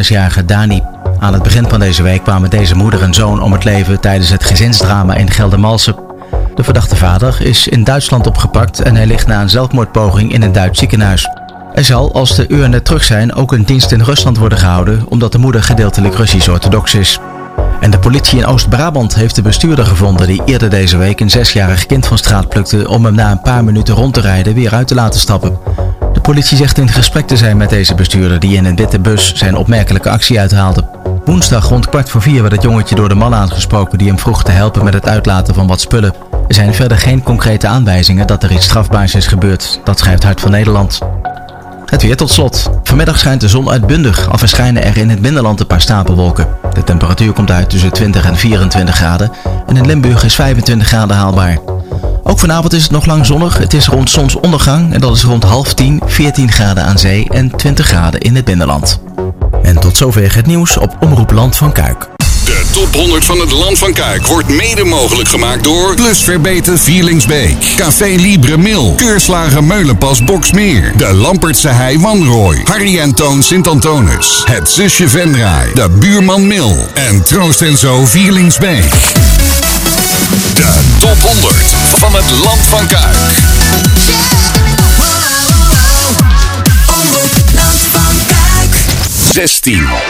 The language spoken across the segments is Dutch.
zesjarige Dani. Aan het begin van deze week kwamen deze moeder en zoon om het leven tijdens het gezinsdrama in Geldermalsen. De verdachte vader is in Duitsland opgepakt en hij ligt na een zelfmoordpoging in een Duits ziekenhuis. Er zal, als de urnen terug zijn, ook een dienst in Rusland worden gehouden, omdat de moeder gedeeltelijk Russisch-orthodox is. En de politie in Oost-Brabant heeft de bestuurder gevonden die eerder deze week een zesjarig kind van straat plukte om hem na een paar minuten rond te rijden weer uit te laten stappen. Politie zegt in gesprek te zijn met deze bestuurder die in een witte bus zijn opmerkelijke actie uithaalde. Woensdag rond kwart voor vier werd het jongetje door de man aangesproken die hem vroeg te helpen met het uitlaten van wat spullen. Er zijn verder geen concrete aanwijzingen dat er iets strafbaars is gebeurd, dat schrijft Hart van Nederland. Het weer tot slot. Vanmiddag schijnt de zon uitbundig, al verschijnen er in het binnenland een paar stapelwolken. De temperatuur komt uit tussen 20 en 24 graden en in Limburg is 25 graden haalbaar. Ook vanavond is het nog lang zonnig. Het is rond zonsondergang en dat is rond half 10, 14 graden aan zee en 20 graden in het binnenland. En tot zover het nieuws op Omroep Land van Kuik. De top 100 van het Land van Kuik wordt mede mogelijk gemaakt door Plus Verbeten Vierlingsbeek, Café Libre Mil, Keurslager Meulenpas Boksmeer, de Lampertse Hei Wanrooy, Harry en Toon Sint-Antonis, het Zusje Venraai, de Buurman Mil en Troost en Zo Vierlingsbeek. De top 100 van het Land van Kuik. Omroep Land van Kuik. 16.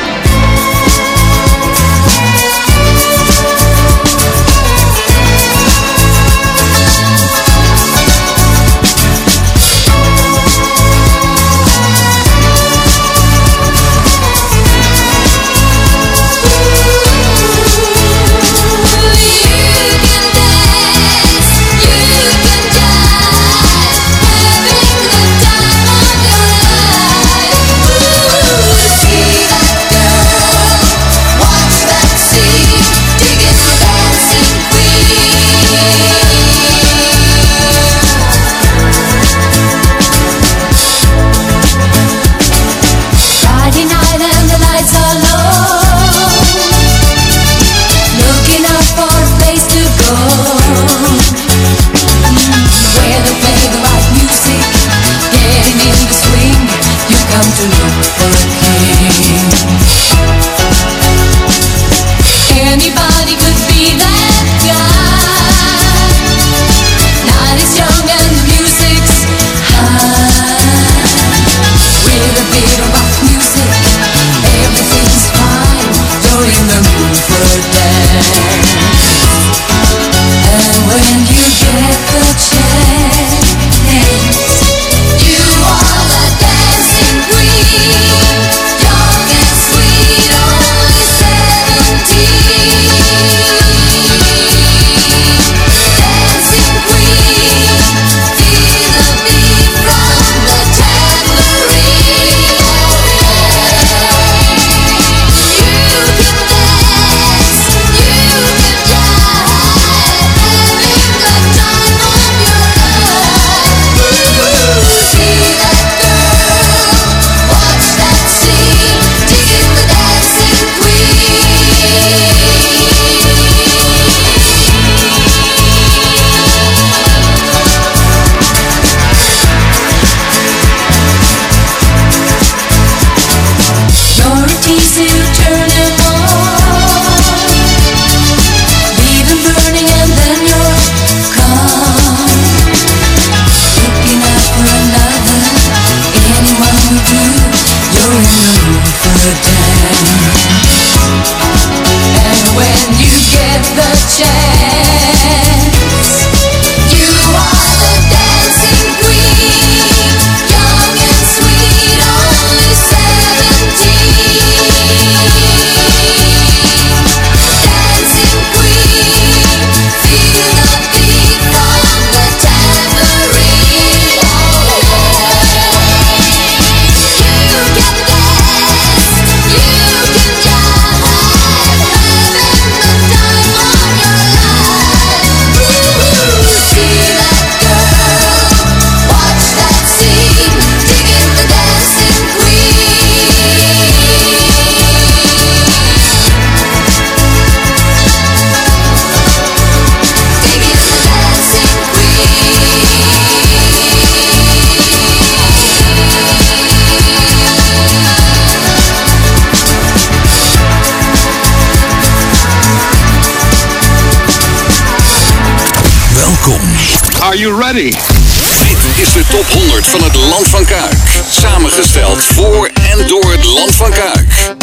Dit is de top 100 van het Land van Kuik. Samengesteld voor en door het Land van Kuik.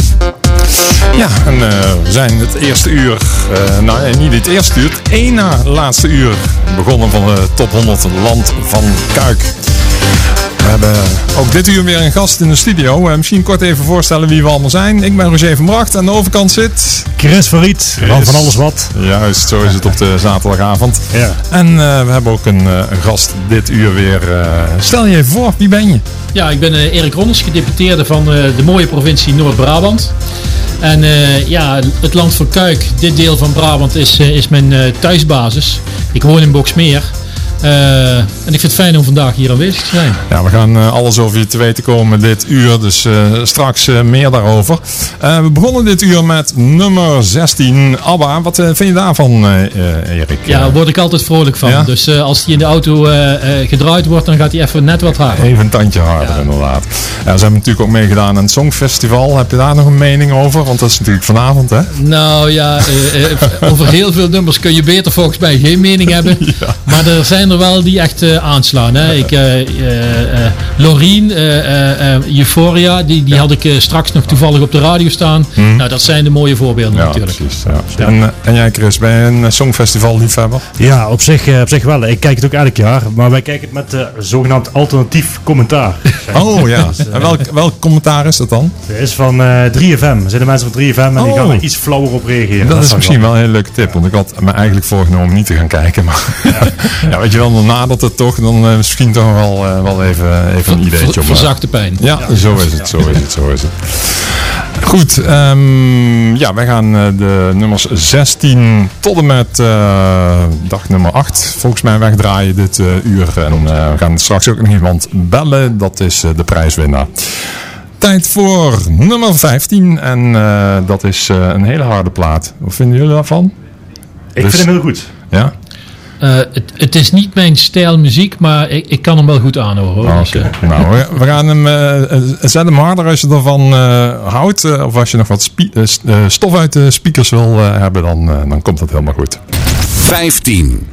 Ja, en eh, we zijn het eerste uur, eh, nou eh, niet het eerste uur, het één na laatste uur begonnen van de top 100 Land van Kuik. We hebben ook dit uur weer een gast in de studio. Eh, misschien kort even voorstellen wie we allemaal zijn. Ik ben Roger van Bracht. Aan de overkant zit... Chris Verriet, man van alles wat. Juist, zo is het op de zaterdagavond. Ja. En eh, we hebben ook een, eh, een gast dit uur weer. stel je even voor, wie ben je? Ja, ik ben eh, Erik Ronnes, gedeputeerde van eh, de mooie provincie Noord-Brabant. En eh, ja, het land van Kuik, dit deel van Brabant, is, eh, is mijn eh, thuisbasis. Ik woon in Boksmeer. Eh, en ik vind het fijn om vandaag hier aanwezig te zijn. Ja, we gaan eh, alles over je te weten komen dit uur, dus eh, straks meer daarover. We begonnen dit uur met nummer 16, ABBA. Wat vind je daarvan, Erik? Ja, daar word ik altijd vrolijk van. Ja? Dus als die in de auto gedraaid wordt, dan gaat hij even net wat harder. Even een tandje harder, inderdaad. Ja, ze hebben natuurlijk ook meegedaan aan het Songfestival. Heb je daar nog een mening over? Want dat is natuurlijk vanavond, hè? Nou ja, over heel veel nummers kun je beter volgens mij geen mening hebben. Maar er zijn er wel die echt aanslaan. Hè. Ik, eh eh, eh, eh, eh, eh, Euphoria, die, die had ik straks nog toevallig op de radio staan. Nou, dat zijn de mooie voorbeelden Ja, natuurlijk. precies. Ja. En, en jij, Chris, ben je een eh, Songfestival-liefhebber? Ja, op zich, eh, op zich wel. Ik kijk het ook elk jaar, maar wij kijken het met eh, zogenaamd alternatief commentaar. Oh ja. En welk, welk commentaar is dat dan? Dat is van eh 3FM. Er zijn de mensen van 3FM en die Oh. gaan er iets flauwer op reageren. Dat is misschien wel een hele leuke tip. Want ik had me eigenlijk voorgenomen om niet te gaan kijken. Maar ja, weet je wel, dan nadert het toch. Dan eh, misschien toch wel, eh, wel even, even een ideetje op. verzachte pijn. Ja, zo is het, zo is het, zo is het. Goed, ehm, ja, wij gaan eh, de nummers 16 tot en met eh, dag nummer 8 volgens mij wegdraaien dit eh, uur. En eh, we gaan straks ook nog iemand bellen, dat is eh, de prijswinnaar. Tijd voor nummer 15 en eh, dat is eh, een hele harde plaat. Wat vinden jullie daarvan? Ik Dus- vind hem heel goed. Ja? Eh, het, het is niet mijn stijl muziek, maar ik, ik kan hem wel goed aanhoren. hoor. Dus, eh, nou, we, we gaan hem, eh, eh, zet hem harder als je ervan eh, houdt. of als je nog wat stof uit de speakers wil hebben, dan, dan komt dat helemaal goed. 15.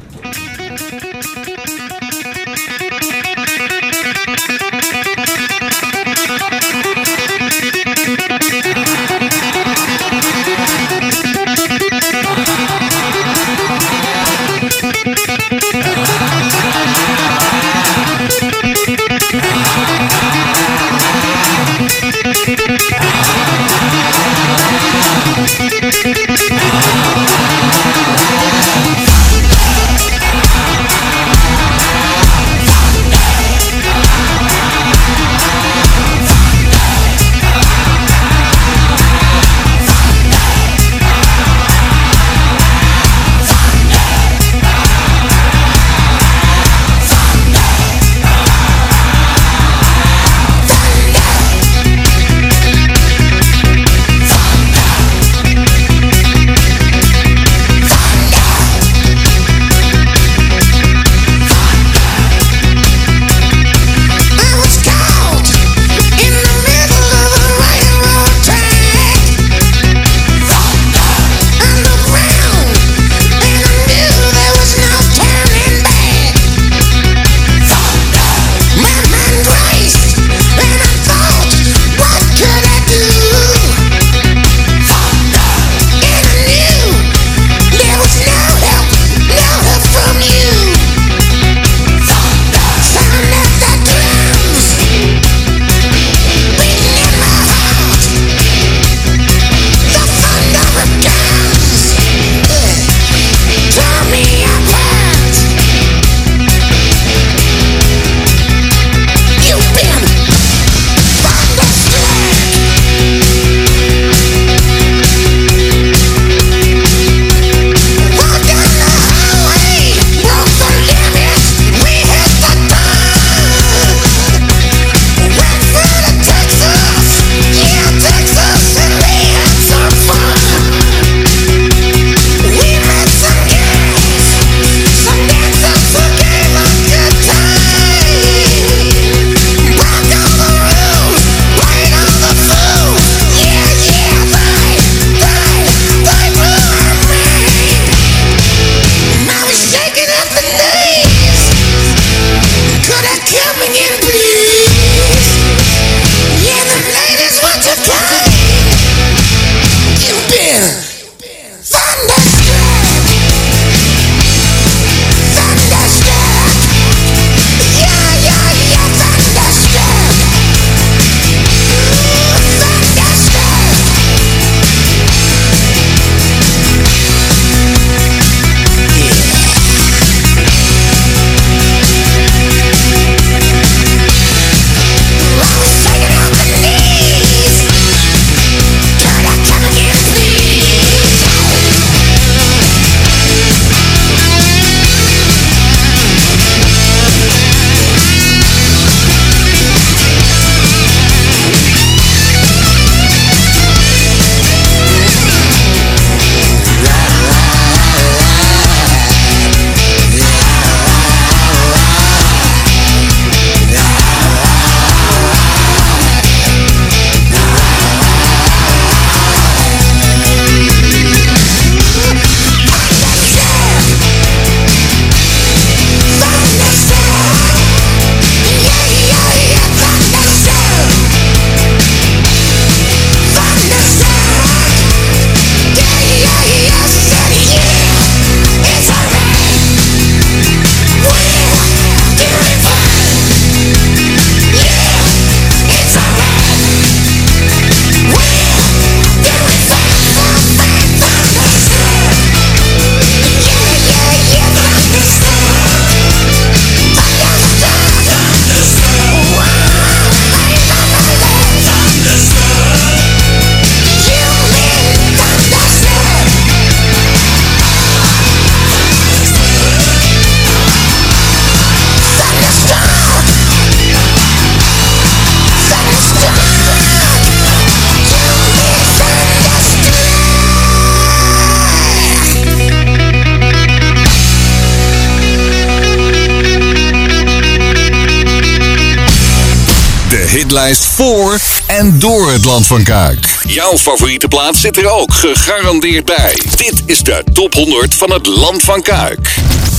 hitlijst voor en door het land van Kuik. Jouw favoriete plaats zit er ook gegarandeerd bij. Dit is de top 100 van het land van Kuik.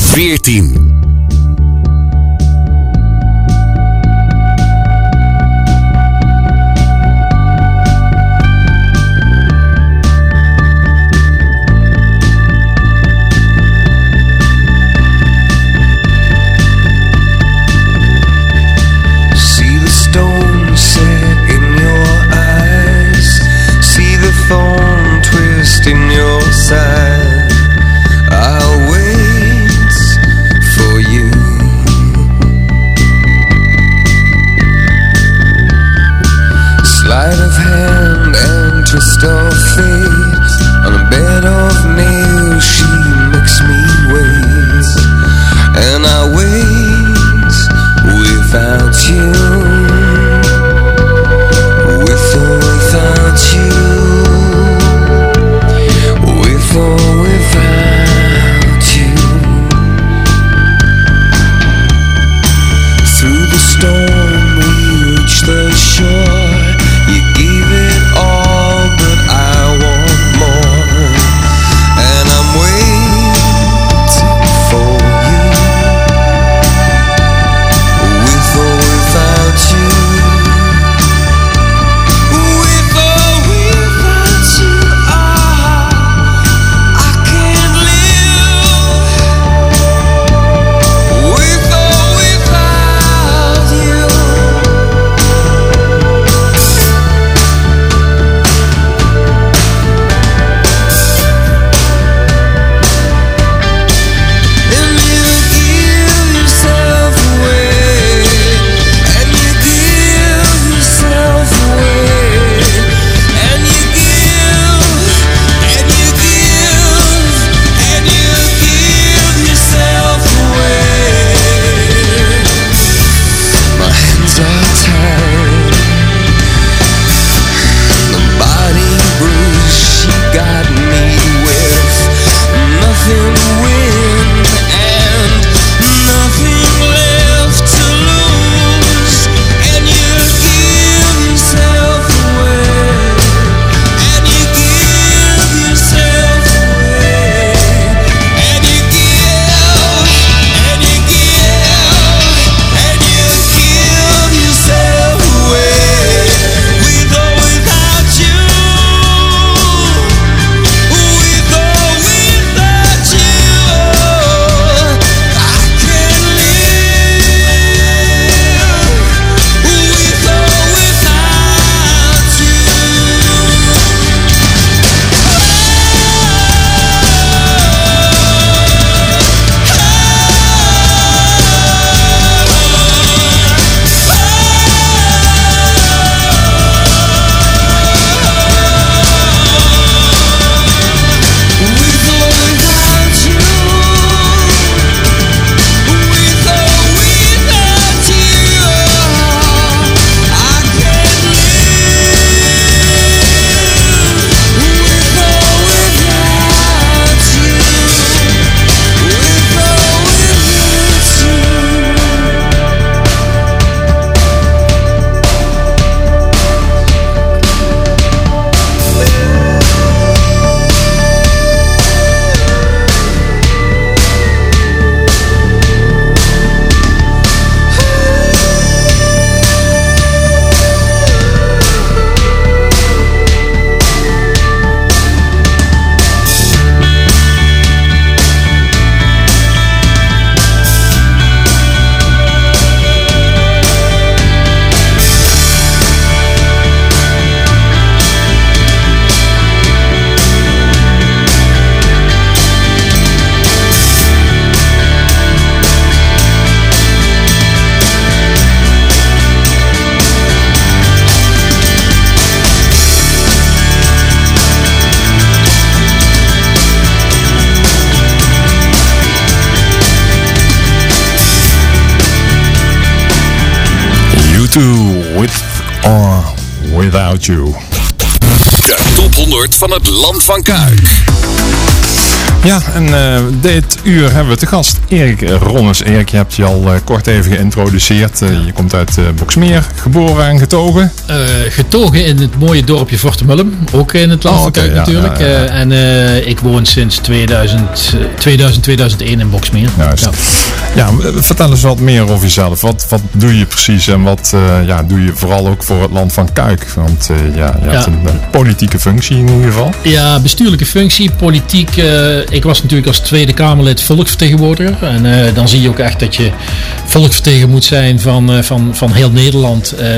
14. De top 100 van het Land van Kuik. Ja, en eh, dit uur hebben we te gast Erik Ronnes. Erik, je hebt je al eh, kort even geïntroduceerd. Eh, je komt uit Boksmeer, geboren en getogen. Getogen in het mooie dorpje Fortemullen. Ook in het land Oh, van ja, natuurlijk. ja, ja. En ik woon sinds 2000, eh, 2000 2001 in Boksmeer. Juist. Ja. Vertel eens wat meer over jezelf. Wat, wat doe je precies en wat ja, doe je vooral ook voor het land van Kuik? Want ja, je hebt een, eh, politieke functie in ieder geval. Ja, bestuurlijke functie, politiek. Ik was natuurlijk als Tweede Kamerlid volksvertegenwoordiger. En eh, dan zie je ook echt dat je volksvertegenwoordiger moet zijn van, eh, van, van heel Nederland. eh,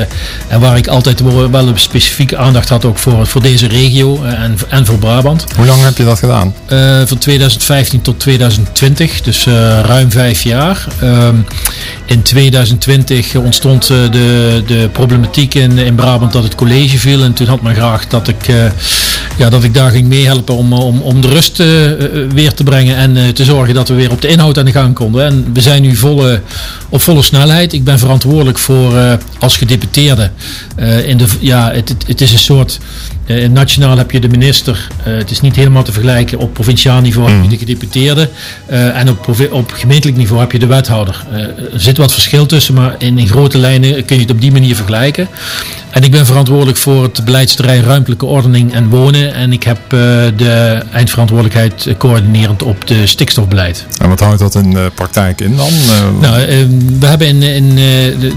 en waar ik altijd wel een specifieke aandacht had ook voor, voor deze regio en, en voor Brabant. Hoe lang heb je dat gedaan? Van 2015 tot 2020, dus ruim vijf jaar. Ehm, in 2020 ontstond de, de problematiek in, in Brabant dat het college viel. En toen had men graag dat ik, ja, dat ik daar ging meehelpen om, om, om de rust eh, weer te brengen. En eh, te zorgen dat we weer op de inhoud aan de gang konden. En we zijn nu volle, op volle snelheid. Ik ben verantwoordelijk voor eh, als gedeputeerde. eh, in de, ja, het, het, het is een soort... eh, nationaal heb je de minister. eh, het is niet helemaal te vergelijken. Op provinciaal niveau heb je de gedeputeerde. eh, en op, op gemeentelijk niveau heb je de wethouder. Er zit wat verschil tussen, maar in, in grote lijnen kun je het op die manier vergelijken. En ik ben verantwoordelijk voor het beleidsterrein ruimtelijke ordening en wonen. En ik heb de eindverantwoordelijkheid coördinerend op de stikstofbeleid. En wat houdt dat in de praktijk in dan? Nou, eh, we hebben in, in de,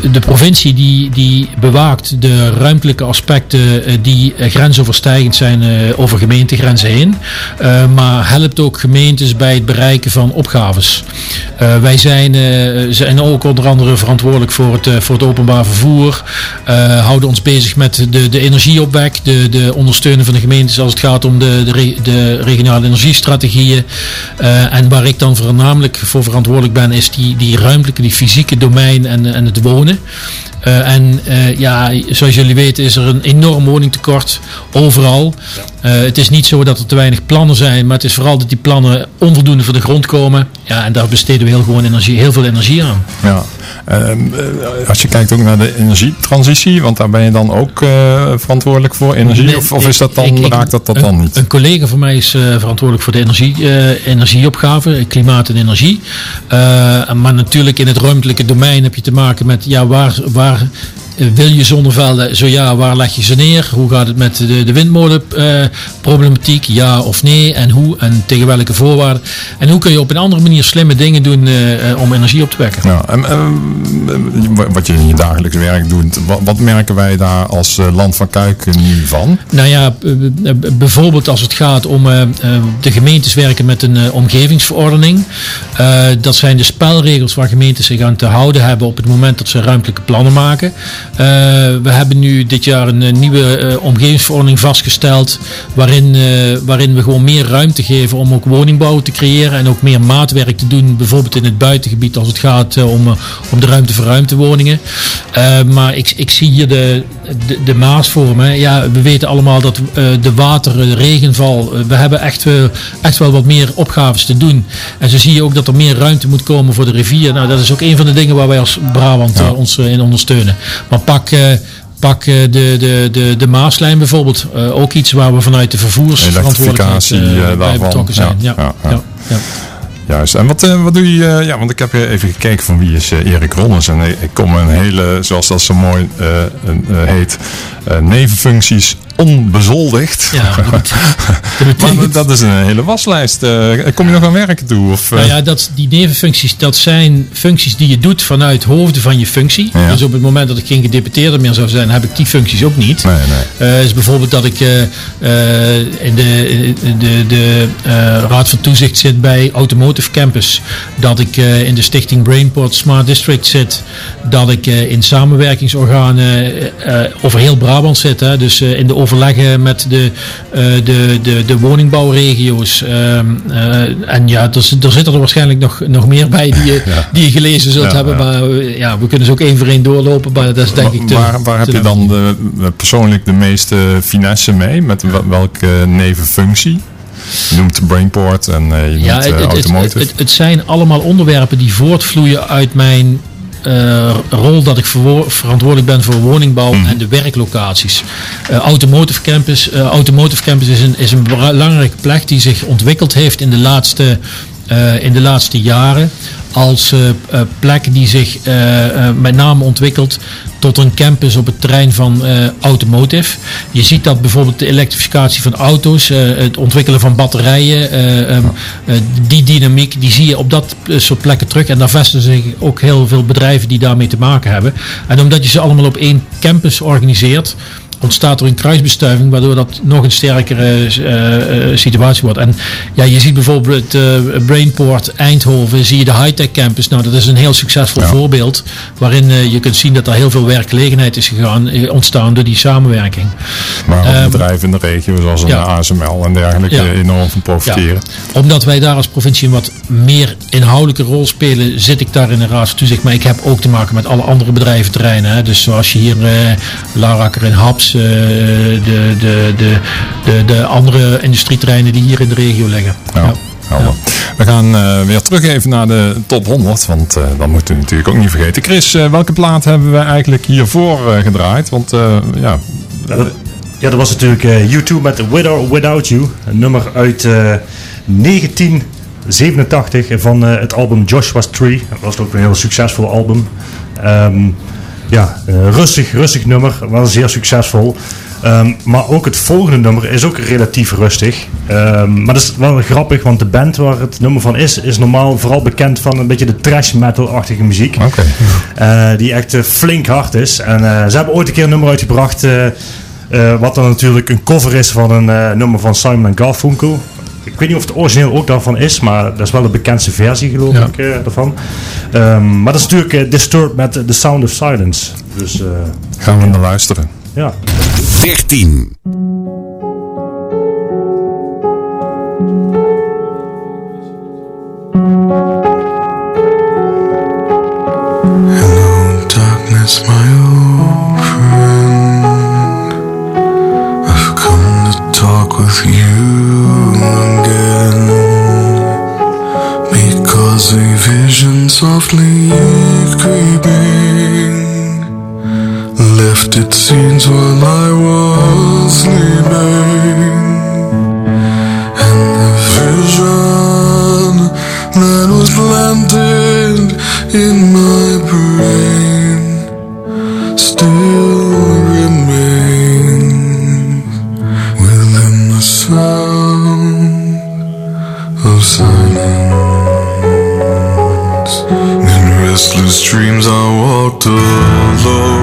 de, de provincie die, die bewaakt de ruimtelijke aspecten eh, die eh, grensoverstijgend zijn eh, over gemeentegrenzen heen. Eh, maar helpt ook gemeentes bij het bereiken van opgaves. Wij zijn, zijn ook onder andere verantwoordelijk voor het, voor het openbaar vervoer. Houden ons bezig met de, de energieopwek, de, de ondersteunen van de gemeentes als het gaat om de, de, de regionale energiestrategieën. En waar ik dan voornamelijk voor verantwoordelijk ben, is die, die ruimtelijke, die fysieke domein en, en het wonen. Eh, en eh, ja, zoals jullie weten is er een enorm woningtekort overal. Eh, het is niet zo dat er te weinig plannen zijn, maar het is vooral dat die plannen onvoldoende voor de grond komen. Ja, en daar besteden we heel, gewoon energie, heel veel energie aan. Ja. Ehm, eh, als je kijkt ook naar de energietransitie, want daar ben je dan ook eh, verantwoordelijk voor energie? Nee, of, is dat dan, ik- ik- raakt dat dat een, dan niet? Een collega van mij is verantwoordelijk voor de energie, energieopgave, klimaat en energie. Maar natuurlijk in het ruimtelijke domein heb je te maken met ja, waar, waar wil je zonnevelden? Zo ja, waar leg je ze neer? Hoe gaat het met de, de windmolenproblematiek? ja of nee? En hoe? En tegen welke voorwaarden? En hoe kun je op een andere manier slimme dingen doen eh, eh, om energie op te wekken? Ja, en, wat je in je dagelijks werk doet, wat, wat merken wij daar als eh, Land van Kuik nu van? Nou ja, bijvoorbeeld als het gaat om eh, eh, de gemeentes werken met een eh, omgevingsverordening. Eh, dat zijn de spelregels waar gemeentes zich aan te houden hebben op het moment dat ze ruimtelijke plannen maken. Eh, we hebben nu dit jaar een eh, nieuwe eh, omgevingsverordening vastgesteld waarin, waarin we gewoon meer ruimte geven om ook woningbouw te creëren en ook meer maatwerk te doen, bijvoorbeeld in het buitengebied als het gaat om, om de ruimte voor ruimtewoningen. Maar ik, ik zie hier de, de, de Maas voor me. Ja, we weten allemaal dat eh, de water, de regenval, eh, we hebben echt, eh, echt wel wat meer opgaves te doen. En zo zie je ook dat er meer ruimte moet komen voor de rivier. Nou, dat is ook een van de dingen waar wij als Brabant eh, ons eh, in ondersteunen. Maar pak... eh, Pak eh, de, de, de, de Maaslijn bijvoorbeeld. Eh, ook iets waar we vanuit de vervoersverantwoordelijkheid eh, eh, bij betrokken zijn. Ja. ja. Juist. En wat, eh, wat doe je? eh, ja, want ik heb even gekeken van wie is eh, Erik Ronnes. En ik kom een hele, zoals dat zo mooi heet, nevenfuncties onbezoldigd. Ja, dat maar dat is een hele waslijst. Eh, kom je nog aan werken toe? Of, eh, Nou ja, dat, die nevenfuncties, dat zijn functies die je doet vanuit hoofden van je functie. Ja. Dus op het moment dat ik geen gedeputeerde meer zou zijn, heb ik die functies ook niet. Nee, nee. Eh, dus bijvoorbeeld dat ik in de, in de, de Raad van Toezicht zit bij Automotive Campus. Dat ik in de stichting Brainport Smart District zit. Dat ik in samenwerkingsorganen over heel Brabant zit. Hè. Dus in de overleggen met de, eh, de, de, de woningbouwregio's. Ehm, eh, en ja, er, er zitten er waarschijnlijk nog, nog meer bij die je, die je gelezen zult Ja, hebben. ja. Maar eh, ja, we kunnen ze ook één voor één doorlopen. Maar dat is denk ik te, waar waar heb je dan de, persoonlijk de meeste finesse mee? Met wel- welke nevenfunctie? Je noemt Brainport en je Ja, noemt het, het, het, Automotive. het, het zijn allemaal onderwerpen die voortvloeien uit mijn eh, rol dat ik verantwoordelijk ben voor woningbouw en de werklocaties. Eh, Automotive Campus, eh, Automotive Campus is, een, is een belangrijke plek die zich ontwikkeld heeft in de laatste, eh, in de laatste jaren. Als eh, eh, plek die zich met name ontwikkelt tot een campus op het terrein van automotive. Je ziet dat bijvoorbeeld de elektrificatie van auto's, het ontwikkelen van batterijen, eh, ehm, eh, die dynamiek, die zie je op dat soort plekken terug. En daar vestigen zich ook heel veel bedrijven die daarmee te maken hebben. En omdat je ze allemaal op één campus organiseert, ontstaat er een kruisbestuiving, waardoor dat nog een sterkere eh, eh, situatie wordt. En ja, je ziet bijvoorbeeld eh, Brainport Eindhoven, zie je de high-tech campus. Nou, dat is een heel succesvol Ja. voorbeeld, waarin je kunt zien dat er heel veel werkgelegenheid is gegaan, ontstaan door die samenwerking. Waar ook Ehm, bedrijven in de regio, zoals. ASML en dergelijke, Ja. enorm van profiteren. Omdat wij daar als provincie een wat meer inhoudelijke rol spelen, zit ik daar in de raad van toezicht. Maar ik heb ook te maken met alle andere bedrijventerreinen. Hè. Dus zoals je hier Larakker in Haps, eh, de, de, de, de, de andere industrieterreinen die hier in de regio liggen. Ja. helder. We gaan eh, weer terug even naar de top 100, want eh, dat moeten we natuurlijk ook niet vergeten. Chris, eh, welke plaat hebben we eigenlijk hiervoor eh, gedraaid? Want eh, ja, Ja, dat, was natuurlijk eh, U2 met With or Without You. Een nummer uit eh, 1987 van eh, het album Joshua's Tree. Dat was ook een heel succesvol album. Ehm, ja, eh, rustig, rustig nummer. Wel zeer succesvol. Ehm, maar ook het volgende nummer is ook relatief rustig. Ehm, maar dat is wel grappig, want de band waar het nummer van is, is normaal vooral bekend van een beetje de trash metal-achtige muziek. Eh, die echt eh, flink hard is. En ze hebben ooit een keer een nummer uitgebracht. wat dan natuurlijk een cover is van een nummer van Simon Garfunkel. Ik weet niet of het origineel ook daarvan is, maar dat is wel de bekendste versie, geloof Ja. ik, eh, daarvan. Ehm, maar dat is natuurlijk eh, Disturbed met The Sound of Silence. Dus eh, Gaan we naar luisteren. ja. 13. Hello, darkness, my old friend. I've come to talk with you vision softly creeping left its scenes while I was sleeping. And the vision that was planted in my brain still restless dreams, I walked alone,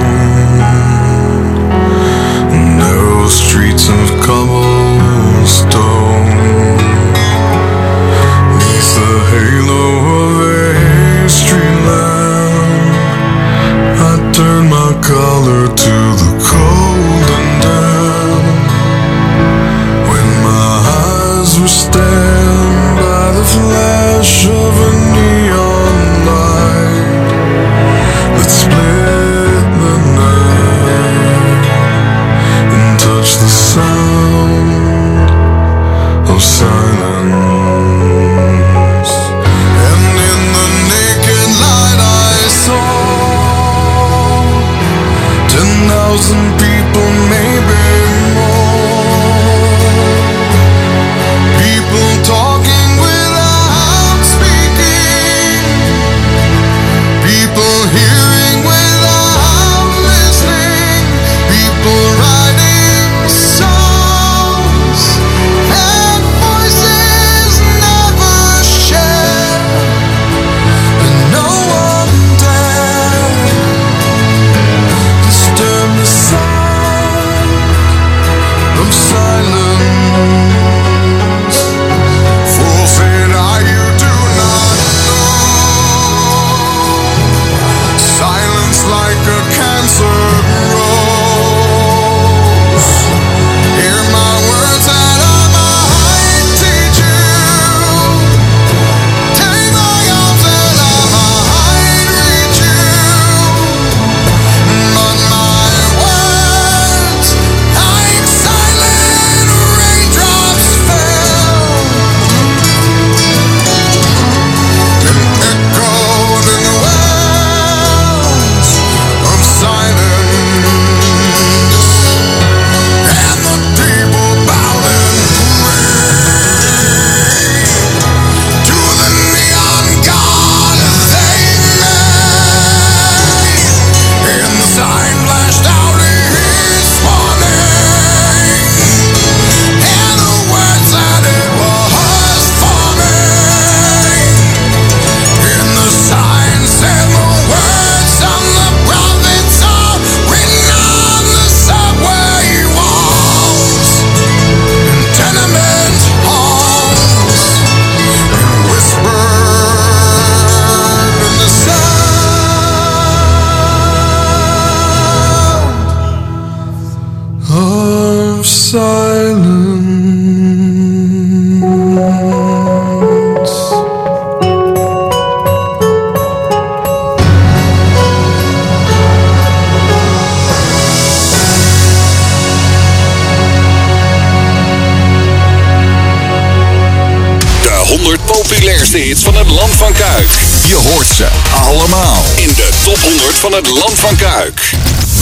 hits van het Land van Kuik. Je hoort ze allemaal in de top 100 van het Land van Kuik.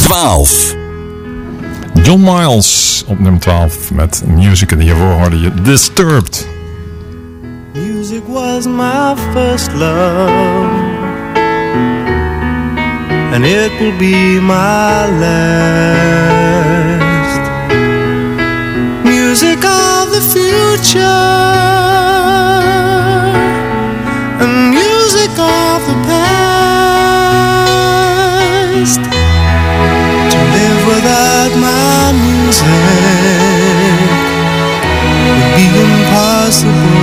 12. John Miles op nummer 12 met music. En hiervoor hoorde je Disturbed. Music was my first love, and it will be my last. Music of the future, my would be impossible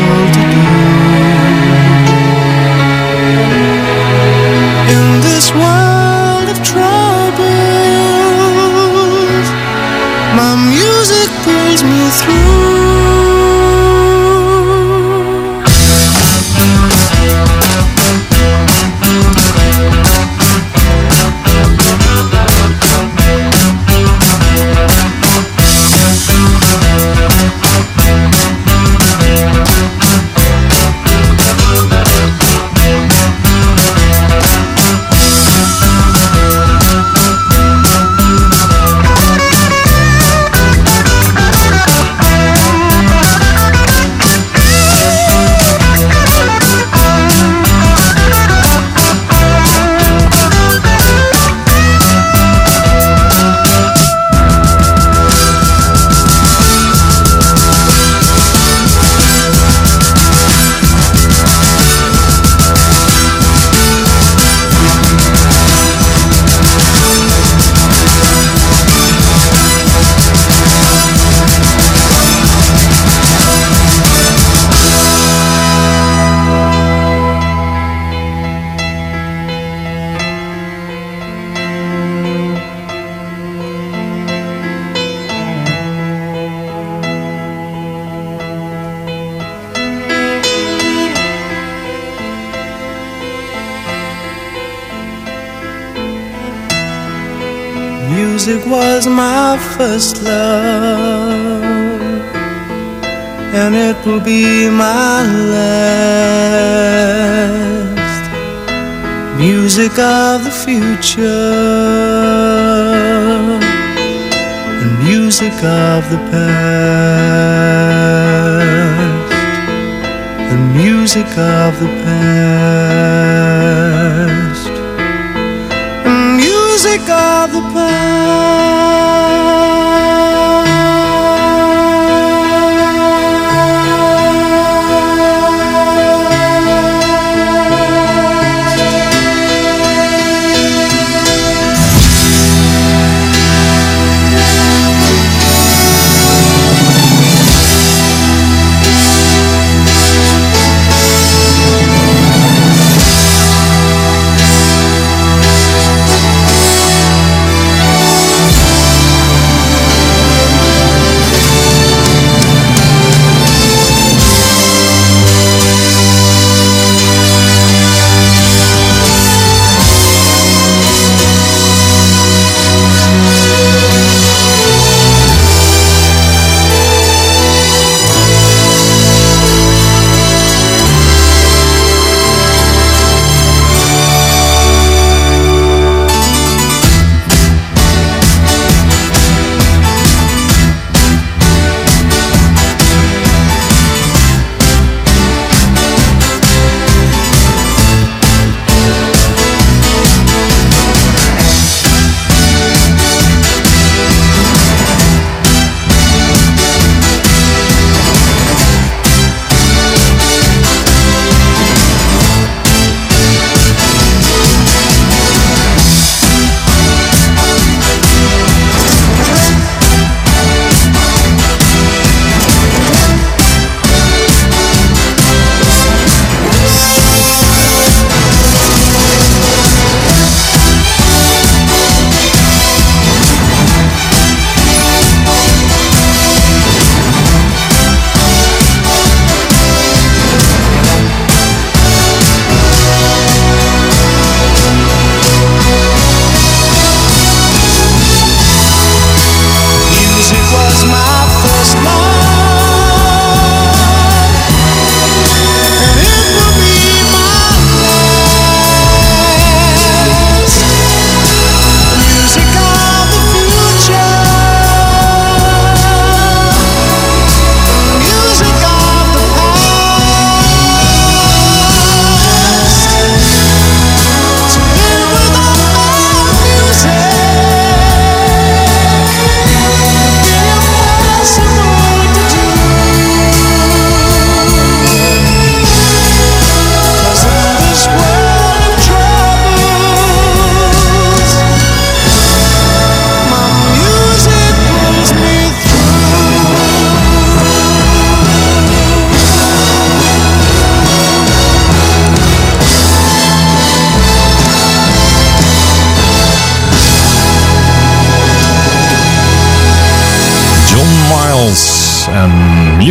my first love, and it will be my last. Music of the future, and music of the past, and music of the past the past.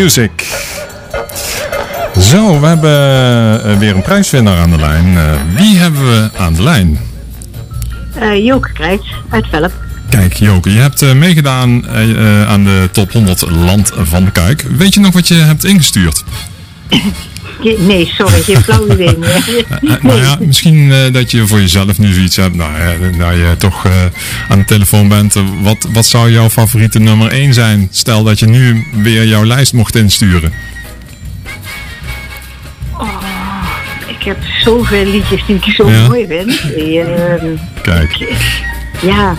Music. Zo, we hebben eh, weer een prijswinnaar aan de lijn. Eh, wie hebben we aan de lijn? Eh Joke krijgt uit Velp. Kijk, Joke, je hebt meegedaan aan de top 100 Land van de Kuik. Weet je nog wat je hebt ingestuurd? Nee, sorry, geen flauw idee meer. Nou ja, misschien eh, dat je voor jezelf nu zoiets hebt. Nou, ja, nou je toch eh, aan de telefoon bent. eh, wat, wat zou jouw favoriete nummer 1 zijn? Stel dat je nu weer jouw lijst mocht insturen. Ik heb zoveel liedjes die ik zo Ja. mooi vind. Kijk. ja,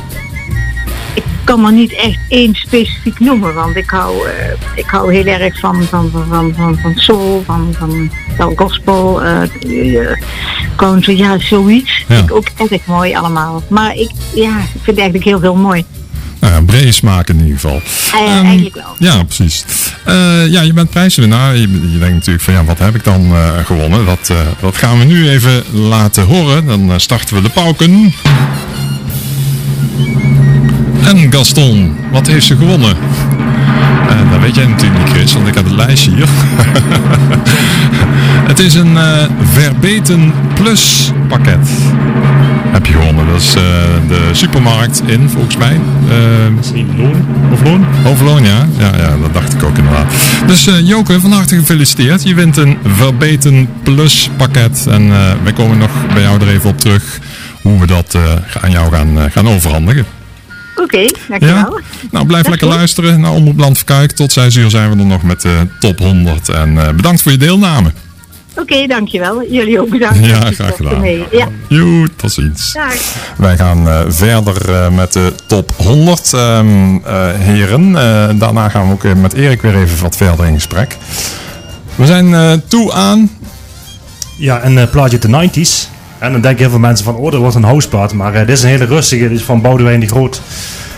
kan maar niet echt één specifiek noemen, want ik hou, eh, ik hou heel erg van, van, van, van, van, van soul, van, van wel gospel, eh eh, country, ja, zoiets. Ja. Vind ik ook erg mooi allemaal. Maar ik, ja, ik vind eigenlijk heel veel mooi. Nou ja, brede smaak in ieder geval. Eh, Ehm, eigenlijk wel. Ja, precies. Eh, ja, je bent prijswinnaar. Je, je denkt natuurlijk van ja, wat heb ik dan eh, gewonnen? Dat, eh, dat gaan we nu even laten horen. Dan eh, starten we de pauken. En Gaston, wat heeft ze gewonnen? Eh, dat weet jij natuurlijk niet, Chris, want ik heb het lijstje hier. het is een eh, Verbeten Plus pakket. Heb je gewonnen. Dat is eh, de supermarkt in, volgens mij. Uh, Loon? Of Loon? Overloon, ja. ja. Ja, dat dacht ik ook inderdaad. Dus Joke, van harte gefeliciteerd. Je wint een Verbeten Plus pakket. En wij komen nog bij jou er even op terug hoe we dat aan jou gaan, gaan overhandigen. Oké, dankjewel. Nou, blijf lekker luisteren naar Omroep Land Verkuik. Tot 6 uur zijn we er nog met de top 100. En eh, bedankt voor je deelname. Oké, dankjewel. Jullie ook bedankt. Ja, graag gedaan. Ja, Joe, tot ziens. dag. Wij gaan eh, verder eh, met de top 100 ehm, eh, heren. Eh, daarna gaan we ook eh, met Erik weer even wat verder in gesprek. We zijn eh, toe aan... Ja, een eh, plaatje uit de 90s. En dan denken heel veel mensen van, oh, dat wordt een houseplaat. Maar eh, dit is een hele rustige, dit is van Boudewijn de Groot.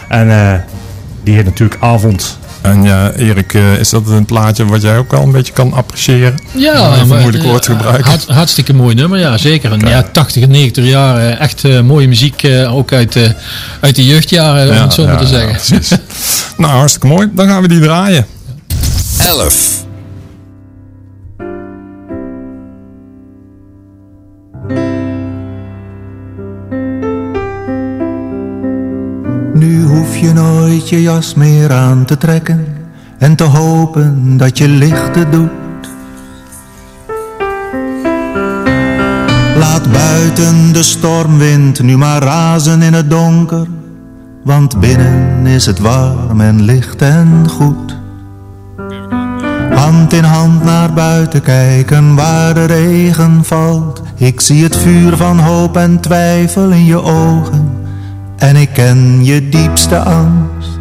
En eh, die heet natuurlijk Avond. En ja, Erik, eh, is dat een plaatje wat jij ook wel een beetje kan appreciëren? Ja, Even maar, moeilijk woord gebruiken. hart- hartstikke mooi nummer, ja zeker. En, ja, 80 en 90 jaar, echt eh, mooie muziek, eh, ook uit, eh, uit de jeugdjaren, om het zo maar te zeggen. precies. nou, hartstikke mooi. Dan gaan we die draaien. 11. Je jas meer aan te trekken en te hopen dat je lichten doet. Laat buiten de stormwind nu maar razen in het donker, want binnen is het warm en licht en goed. Hand in hand naar buiten kijken waar de regen valt. Ik zie het vuur van hoop en twijfel in je ogen. En ik ken je diepste angst.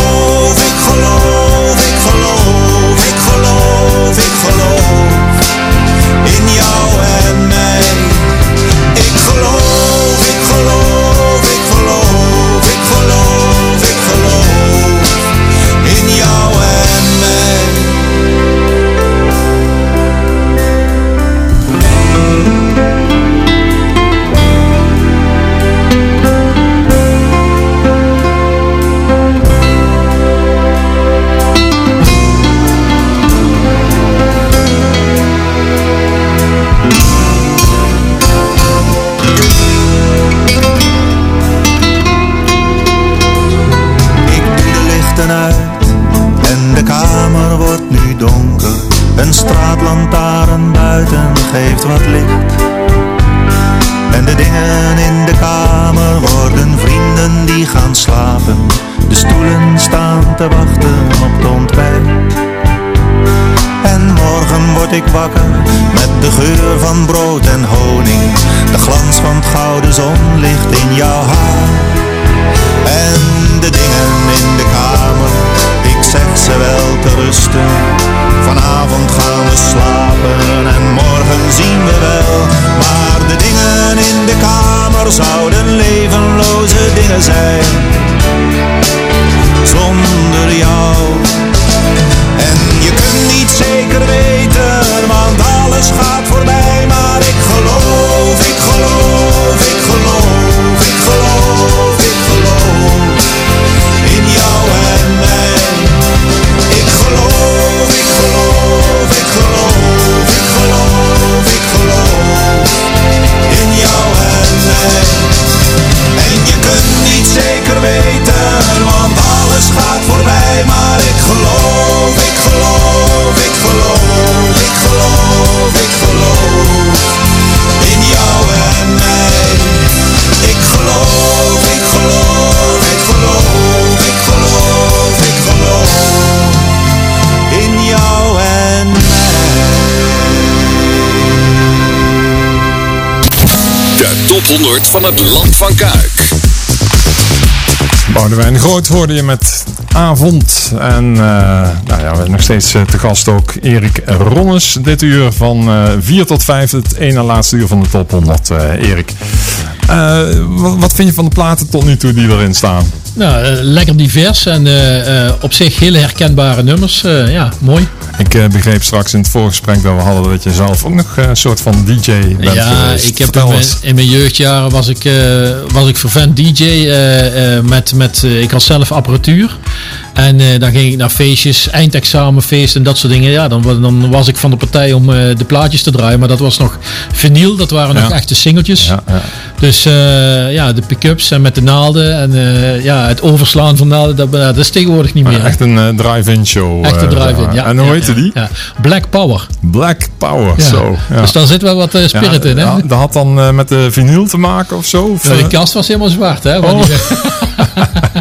geloof, ik te wachten op het ontbijt. En morgen word ik wakker met de geur van brood en honing. De glans van het gouden zonlicht in jouw haar. En de dingen in de kamer, ik zeg ze wel te rusten. Vanavond gaan we slapen en morgen zien we wel. Maar de dingen in de kamer zouden levenloze dingen zijn. Zonder jou. En je kunt niet zeker weten, want alles gaat voorbij. Maar ik geloof, ik geloof, ik geloof, ik geloof, ik geloof in jou en mij. Ik geloof, ik geloof, ik geloof, ik geloof, ik geloof in jou en mij. En je kunt niet zeker weten, Maar ik geloof, ik geloof, ik geloof, ik geloof, ik geloof in jou en mij. Ik geloof, ik geloof, ik geloof, ik geloof, ik geloof in jou en De top 100 van het Land van Kuik. Boudewijn Groot hoorde je met Avond. En eh, nou ja, we hebben nog steeds eh, te gast ook Erik Ronnes. Dit uur van eh 4 tot 5, het ene laatste uur van de top 100, eh, Erik. Wat, wat vind je van de platen tot nu toe die erin staan? Nou, lekker divers en op zich hele herkenbare nummers. Ja, mooi. Ik eh, begreep straks in het voorgesprek dat we hadden dat je zelf ook nog eh, een soort van DJ bent ja, geweest. ik heb in mijn, eens. in mijn jeugdjaren was ik, eh was ik vervent DJ met, met ik had zelf apparatuur. En eh, dan ging ik naar feestjes, eindexamenfeesten en dat soort dingen. Ja, dan, dan was ik van de partij om eh, de plaatjes te draaien. Maar dat was nog vinyl, dat waren nog echte singeltjes. Ja, ja. Dus eh, ja, de pick-ups en met de naalden en ja, het overslaan van naalden, dat, dat is tegenwoordig niet meer. Echt een drive-in show. Echte eh, drive-in, ja. En hoe heette die? Black Power. Black Power, zo. Ja. Dus daar zit wel wat spirit in, hè? ja, dat had dan met de vinyl te maken of zo? Of, Nou, eh, kast was helemaal zwart, hè? Oh.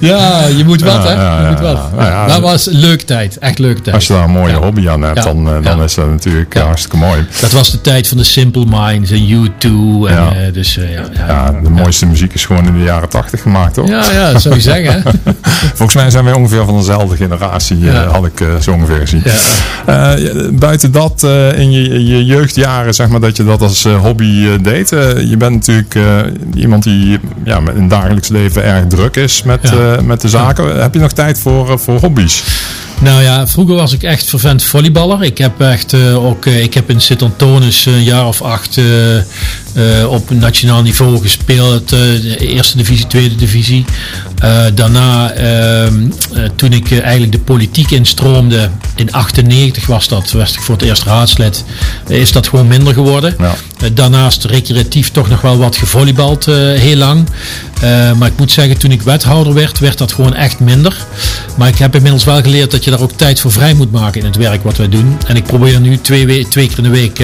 ja, je moet wat, hè? je moet wat. Nou dat was een leuke tijd, echt leuke tijd. Als je daar een mooie hobby aan hebt, dan, eh, dan is dat natuurlijk eh, hartstikke mooi. Dat was de tijd van de Simple Minds en U2. En, eh, dus, ja, de mooiste muziek is gewoon in de jaren tachtig gemaakt, toch? Ja, ja, dat zou je zeggen. Volgens mij zijn wij ongeveer van dezelfde generatie, had ik zo ongeveer gezien. Buiten dat, in je, je jeugdjaren, zeg maar, dat je dat als hobby deed. je bent natuurlijk iemand die ja, met- in het dagelijks leven erg druk is met, Ja. eh, met de zaken. Heb je nog tijd voor, eh, voor hobby's? Nou ja, vroeger was ik echt vervent volleyballer. Ik heb echt eh, ook, ik heb in Sint-Antonis een jaar of acht eh, op nationaal niveau gespeeld. eh, de eerste divisie, tweede divisie. Eh, daarna, ehm, eh, toen ik eigenlijk de politiek instroomde, in 98 was dat, was ik voor het eerst raadslid, is dat gewoon minder geworden. Ja. Daarnaast recreatief toch nog wel wat gevolleybald heel lang. Maar ik moet zeggen, toen ik wethouder werd, werd dat gewoon echt minder. Maar ik heb inmiddels wel geleerd dat je daar ook tijd voor vrij moet maken in het werk wat wij doen. En ik probeer nu twee, we- twee keer in de week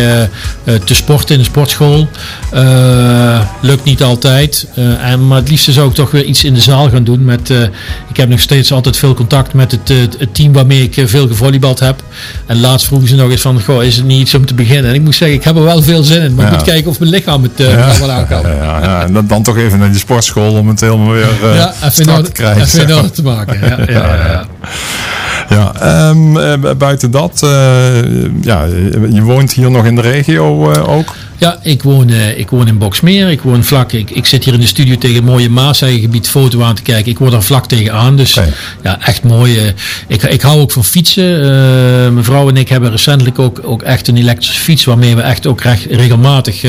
te sporten in de sportschool. Eh, lukt niet altijd. Eh, en, maar het liefste zou ik toch weer iets in de zaal gaan doen. Met, eh, ik heb nog steeds altijd veel contact met het, het team waarmee ik veel gevolleybald heb. En laatst vroegen ze nog eens van, goh, is het niet iets om te beginnen? En ik moet zeggen, ik heb er wel veel zin in. Maar ik moet kijken of mijn lichaam het Ja. wel aan kan. Ja, ja. En dan, toch even naar die sportschool om het helemaal weer Ja, even strak te krijgen. even in zeg orde maar. te maken. Ja, ja, ja, ehm, eh, buiten dat, ja, je woont hier nog in de regio ook. Ja, ik woon, eh, ik woon in Boksmeer. Ik woon vlak. Ik, ik zit hier in de studio tegen het mooie Maaseigengebied foto aan te kijken. Ik word daar vlak tegenaan. Dus ja, echt mooi. eh. ik, ik hou ook van fietsen. Eh, mijn vrouw en ik hebben recentelijk ook, ook echt een elektrische fiets. Waarmee we echt ook recht, regelmatig,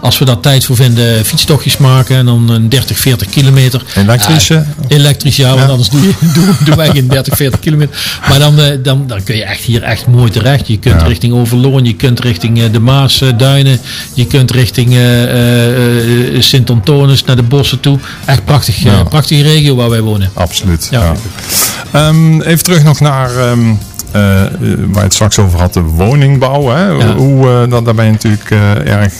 als we daar tijd voor vinden, fietstochtjes maken. En dan een 30, 40 kilometer. Elektrische? Elektrisch, ja, want anders doe doe, doen wij geen 30, 40 kilometer. Maar dan, dan, dan kun je echt hier echt mooi terecht. Je kunt Ja. richting Overloon, je kunt richting de Maasduinen, je kunt richting eh, eh, eh, Sint-Antonis naar de bossen toe. Echt prachtig, Ja. prachtige regio waar wij wonen. Absoluut. Ja. Ja. Ehm, even terug nog naar ehm, eh, eh, waar je het straks over had, de woningbouw. Hè? Ja. Hoe, dat, daar ben je natuurlijk erg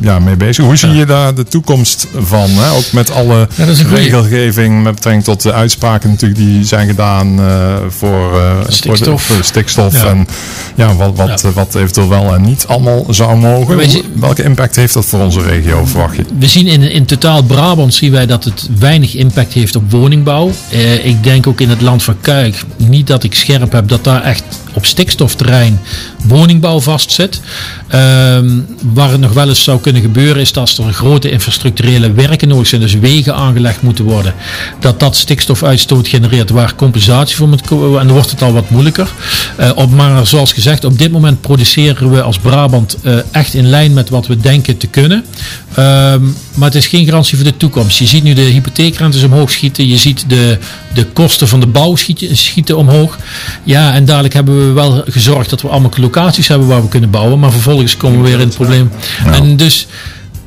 ja, mee bezig. Hoe zie je daar de toekomst van? Hè? Ook met alle regelgeving met betrekking tot de uitspraken natuurlijk die zijn gedaan eh, voor, de- Stikstof. Voor, de stikstof. En ja, wat, wat, wat eventueel wel en niet allemaal zou mogen. Hoe- Welke impact heeft dat voor onze regio, verwacht je? We zien in, in totaal Brabant zien wij dat het weinig impact heeft op woningbouw. Eh, ik denk ook in het land van Kuik, niet dat ik scherp heb, dat daar echt op stikstofterrein woningbouw vastzit. Ehm, waar het nog wel eens zou kunnen gebeuren is dat er grote infrastructurele werken nodig zijn, dus wegen aangelegd moeten worden, dat dat stikstofuitstoot genereert waar compensatie voor moet komen. En dan wordt het al wat moeilijker. Eh, op, maar zoals gezegd, op dit moment produceren we als Brabant eh, echt in lijn met wat we denken te kunnen. Ehm, maar het is geen garantie voor de toekomst. Je ziet nu de hypotheekrentes omhoog schieten. Je ziet de, de kosten van de bouw schieten, schieten omhoog. Ja, en dadelijk hebben we wel gezorgd dat we allemaal locaties hebben waar we kunnen bouwen. Maar vervolgens komen we weer in het probleem. En dus...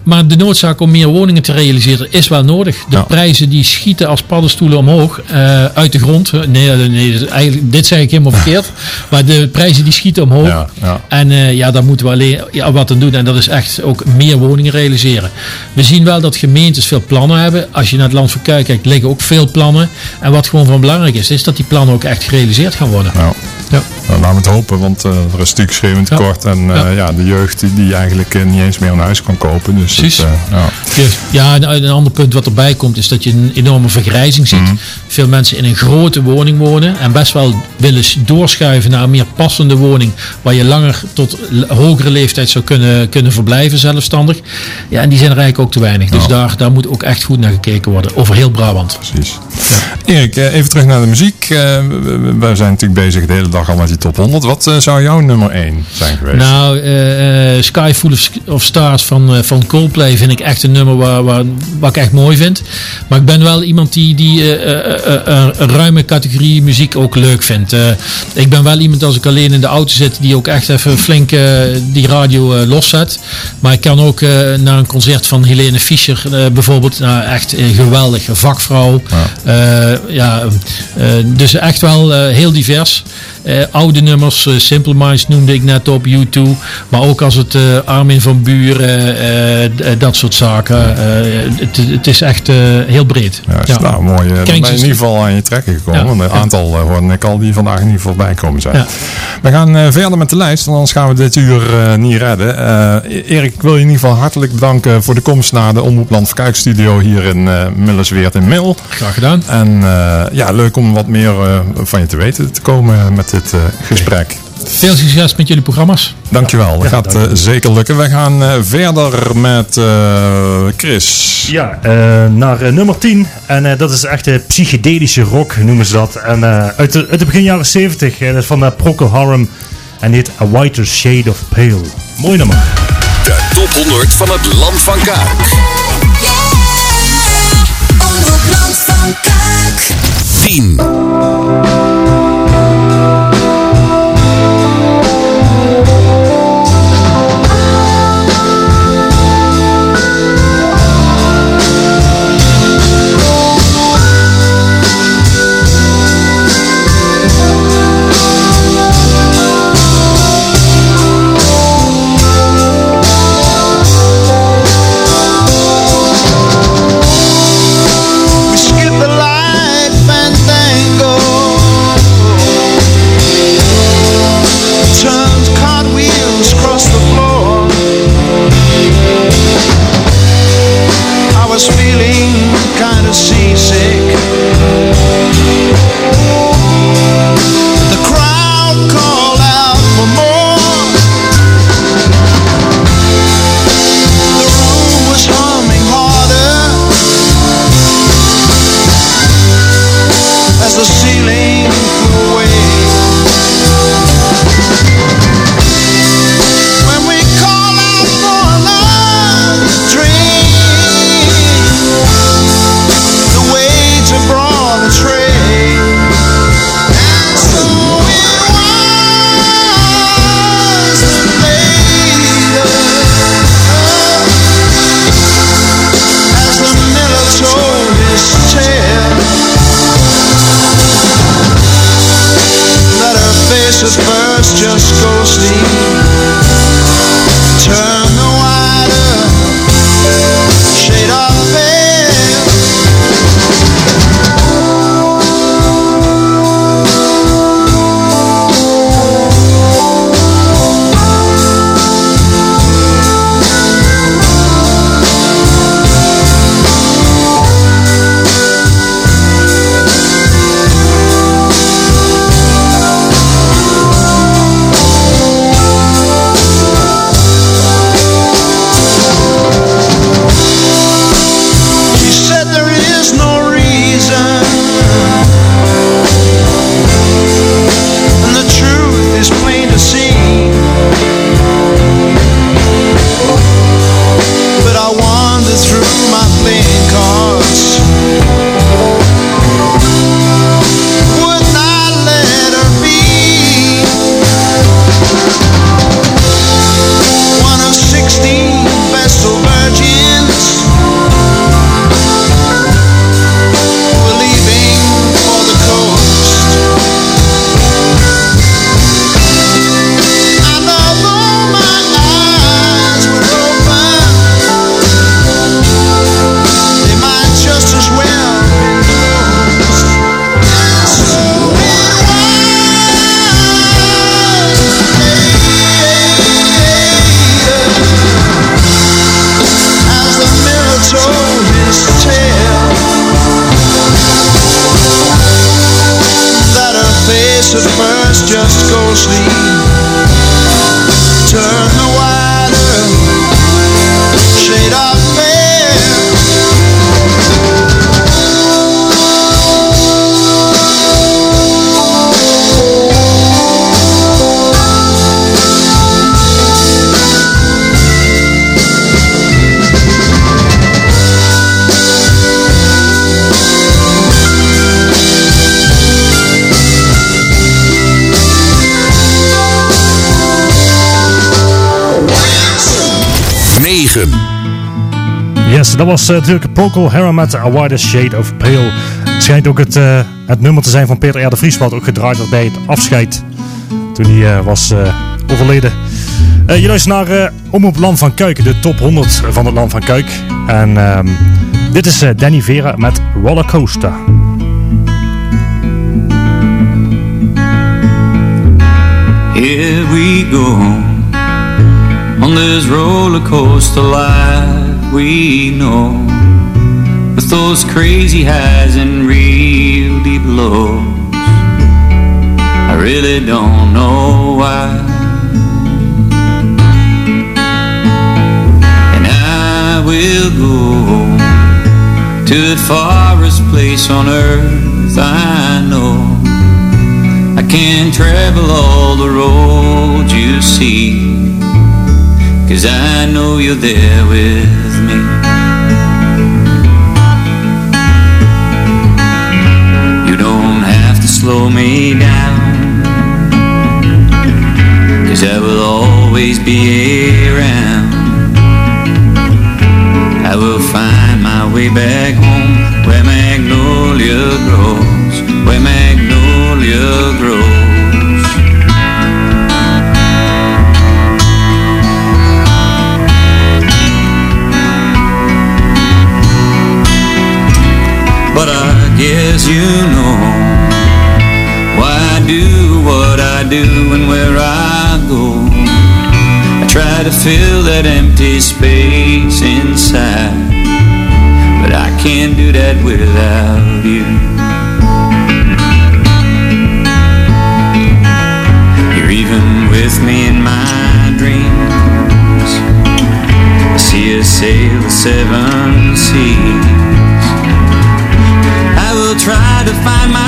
Maar de noodzaak om meer woningen te realiseren is wel nodig. De Ja. prijzen die schieten als paddenstoelen omhoog eh, uit de grond. Nee, nee eigenlijk, dit zeg ik helemaal verkeerd. Maar de prijzen die schieten omhoog. Ja, ja. En eh, ja, daar moeten we alleen ja, wat aan doen. En dat is echt ook meer woningen realiseren. We zien wel dat gemeentes veel plannen hebben. Als je naar het land van Kuik kijkt, liggen ook veel plannen. En wat gewoon van belangrijk is, is dat die plannen ook echt gerealiseerd gaan worden. Ja. nou, laten we het hopen, want eh, er is natuurlijk schreeuwend tekort. En Ja. de jeugd die, die eigenlijk niet eens meer een huis kan kopen. Dus Precies. het, eh, ja. Ja, en een ander punt wat erbij komt is dat je een enorme vergrijzing ziet. Mhm. Veel mensen in een grote woning wonen en best wel willen doorschuiven naar een meer passende woning waar je langer tot hogere leeftijd zou kunnen, kunnen verblijven zelfstandig. Ja, en die zijn er eigenlijk ook te weinig. Dus daar, daar moet ook echt goed naar gekeken worden. Over heel Brabant. Precies. Erik, eh, even terug naar de muziek. Eh, we, zijn natuurlijk bezig de hele dag al met die top 100. Wat zou jouw nummer 1 zijn geweest? Nou, eh, eh, Sky Full of, of Stars van, eh, van Coldplay vind ik echt een nummer waar, waar, wat ik echt mooi vind. Maar ik ben wel iemand die, die eh, eh, eh, een ruime categorie muziek ook leuk vindt. Ik ben wel iemand als ik alleen in de auto zit die ook echt even flink die radio loszet. Maar ik kan ook naar een concert van Helene Fischer bijvoorbeeld. Nou, echt eh, geweldig. Vakvrouw. Ja. ja, dus echt wel heel divers. Eh, oude nummers, eh, Simple Minds noemde ik net op, U2. Maar ook als het eh, Armin van Buren, dat soort zaken. het, is echt heel breed. Juist, nou mooi. Dan ben je in ieder geval aan je trekken gekomen. Ja. Een aantal uh, hoorde ik al die vandaag in ieder geval bij komen zijn. Ja. We gaan verder met de lijst, want anders gaan we dit uur niet redden. Erik, ik wil je in ieder geval hartelijk bedanken voor de komst naar de Omroep Land Studio hier in Millersweert in Mil. Graag gedaan. En ja, leuk om wat meer van je te weten te komen met dit eh, gesprek. Veel succes met jullie programma's. Dankjewel, dat Ja, gaat dank eh, zeker lukken. We gaan eh, verder met eh, Chris. Ja, eh, naar eh, nummer 10. En eh, dat is echt eh, psychedelische rock, noemen ze dat. En eh, uit, de, uit de begin jaren 70. eh, dat is van uh, Procol Harum. En dit A Whiter Shade of Pale. Mooi nummer. De top 100 van het Land van Kuik. Omroep Land van Kuik. 10. was feeling kind of seasick. sleep. Dat was eh, natuurlijk Procol Harum met A Wider Shade of Pale. Het schijnt ook het, eh, het nummer te zijn van Peter R. de Vries, wat ook gedraaid werd bij het afscheid. Toen hij eh, was overleden. Je luistert naar Omroep Land van Kuik, de top 100 van het Land van Kuik. En ehm, dit is Danny Vera met Rollercoaster. Here we go on this roller coaster life we know, with those crazy highs and real deep lows. I really don't know why. And I will go to the farthest place on earth I know. I can travel all the roads you see, cause I know you're there with me. You don't have to slow me down, cause I will always be around. I will find my way back home where magnolia grows, to fill that empty space inside, but I can't do that without you. You're even with me in my dreams. I see us sail the seven seas. I will try to find my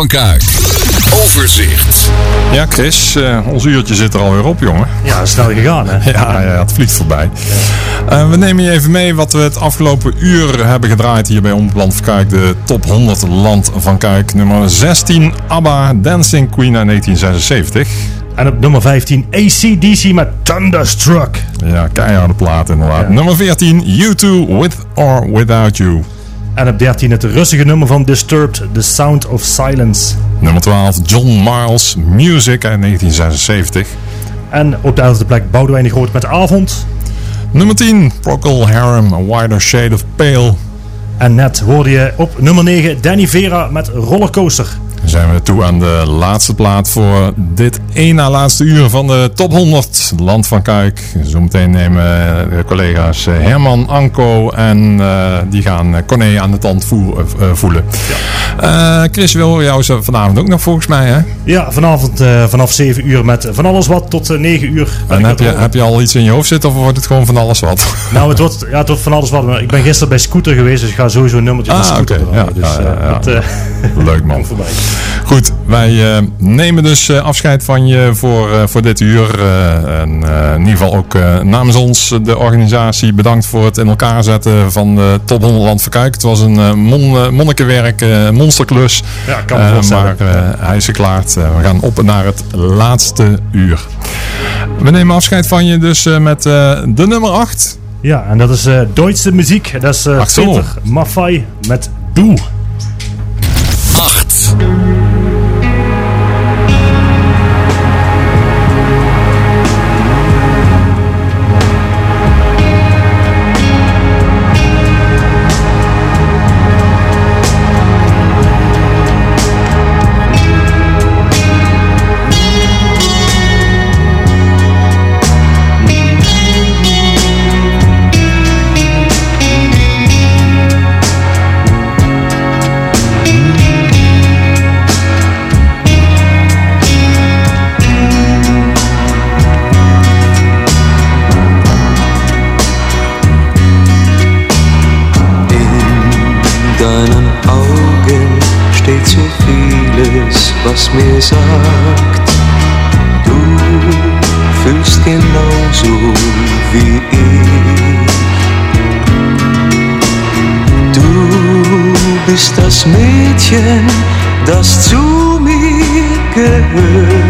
van Kuik. Overzicht. Ja, Chris, eh, ons uurtje zit er alweer op, jongen. Ja, snel gegaan, hè? Ja, ja, het vliegt voorbij. Eh, we nemen je even mee wat we het afgelopen uur hebben gedraaid hier bij Omroep Land van Kuik. De top 100 Land van Kuik. Nummer 16, ABBA, Dancing Queen uit 1976. En op nummer 15 ACDC met Thunderstruck. Ja, keiharde plaat inderdaad. Nummer 14, U2, With or Without You. En op 13 het rustige nummer van Disturbed, The Sound of Silence. Nummer 12, John Miles, Music uit 1976. En op de 11e plek Boudewijn de Groot met Avond. Nummer 10, Procol Harum, A Wider Shade of Pale. En net hoorde je op nummer 9 Danny Vera met Rollercoaster. Zijn we toe aan de laatste plaat voor dit één na laatste uur van de top 100 Land van Kuik. Zometeen nemen de collega's Herman, Anko en eh, die gaan Corné aan de tand voel- eh, voelen. Eh, Chris wil jou vanavond ook nog volgens mij hè? Ja, vanavond eh, vanaf 7 uur met van alles wat tot eh, 9 uur. En heb je, heb je al iets in je hoofd zitten of wordt het gewoon van alles wat? Nou, het wordt, ja, het wordt van alles wat. Maar ik ben gisteren bij Scooter geweest, dus ik ga sowieso een nummertje van Ah, Scooter. Ja, dus, ja, eh, ja, eh, Leuk man. voorbij. Goed, wij eh, nemen dus eh, afscheid van je voor, eh, voor dit uur. en in ieder geval ook namens ons, de organisatie, bedankt voor het in elkaar zetten van de Top 100 Land van Kuik. Het was een mon, monnikenwerk, monsterklus. Ja, kan maar hij is geklaard. We gaan op naar het laatste uur. We nemen afscheid van je dus met de nummer 8. Ja, en dat is Duitse muziek. Dat is. Peter Maffay met Doe. 8. Du bist das Mädchen, das zu mir gehört.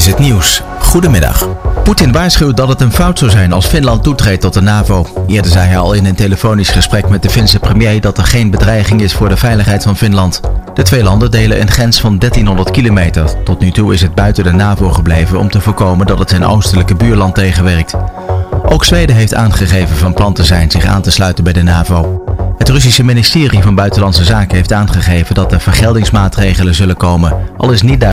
Is het nieuws. Goedemiddag. Poetin waarschuwt dat het een fout zou zijn als Finland toetreedt tot de NAVO. Eerder zei hij al in een telefonisch gesprek met de Finse premier dat er geen bedreiging is voor de veiligheid van Finland. De twee landen delen een grens van 1300 kilometer. Tot nu toe is het buiten de NAVO gebleven om te voorkomen dat het zijn oostelijke buurland tegenwerkt. Ook Zweden heeft aangegeven van plan te zijn zich aan te sluiten bij de NAVO. Het Russische ministerie van Buitenlandse Zaken heeft aangegeven dat er vergeldingsmaatregelen zullen komen, al is niet duidelijk